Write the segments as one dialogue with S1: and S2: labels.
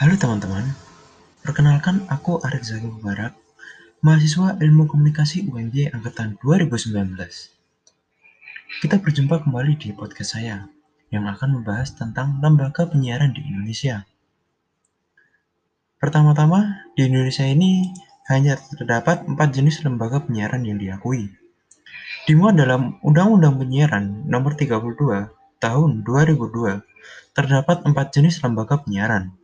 S1: Halo teman-teman, perkenalkan aku Arif Zaki Mubarak, mahasiswa Ilmu Komunikasi UMY Angkatan 2019. Kita berjumpa kembali di podcast saya, yang akan membahas tentang lembaga penyiaran di Indonesia. Pertama-tama, di Indonesia ini hanya terdapat empat jenis lembaga penyiaran yang diakui. Dimuat dalam Undang-Undang Penyiaran Nomor 32 Tahun 2002, terdapat empat jenis lembaga penyiaran,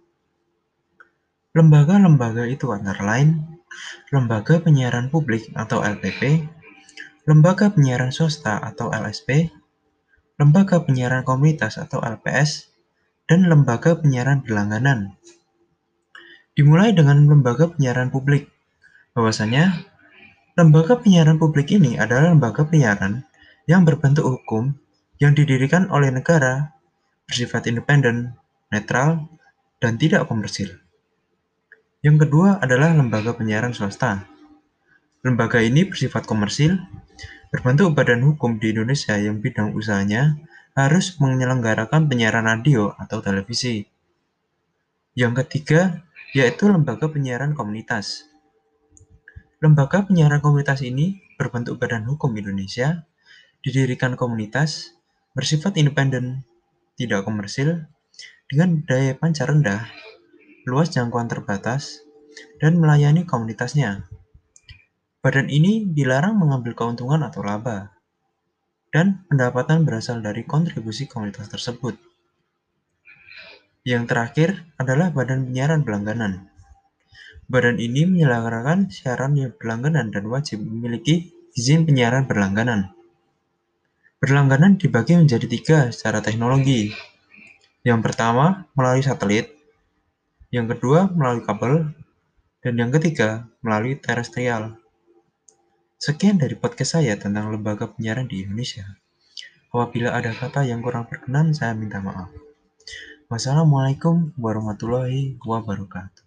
S1: Lembaga-lembaga itu antara lain Lembaga Penyiaran Publik atau LPP, Lembaga Penyiaran Swasta atau LSP, Lembaga Penyiaran Komunitas atau LPS, dan Lembaga Penyiaran Berlangganan. Dimulai dengan Lembaga Penyiaran Publik, bahwasanya Lembaga Penyiaran Publik ini adalah lembaga penyiaran yang berbentuk hukum yang didirikan oleh negara, bersifat independen, netral, dan tidak komersil. Yang kedua adalah lembaga penyiaran swasta. Lembaga ini bersifat komersil, berbentuk badan hukum di Indonesia yang bidang usahanya harus menyelenggarakan penyiaran radio atau televisi. Yang ketiga yaitu lembaga penyiaran komunitas. Lembaga penyiaran komunitas ini berbentuk badan hukum Indonesia, didirikan komunitas, bersifat independen, tidak komersil, dengan daya pancar rendah, luas jangkauan terbatas, dan melayani komunitasnya. Badan ini dilarang mengambil keuntungan atau laba, dan pendapatan berasal dari kontribusi komunitas tersebut. Yang terakhir adalah Badan Penyiaran Berlangganan. Badan ini menyelenggarakan siaran yang berlangganan dan wajib memiliki izin penyiaran berlangganan. Berlangganan dibagi menjadi tiga secara teknologi. Yang pertama melalui satelit, yang kedua melalui kabel, dan yang ketiga melalui terestrial. Sekian dari podcast saya tentang lembaga penyiaran di Indonesia. Apabila ada kata yang kurang berkenan, saya minta maaf. Wassalamualaikum warahmatullahi wabarakatuh.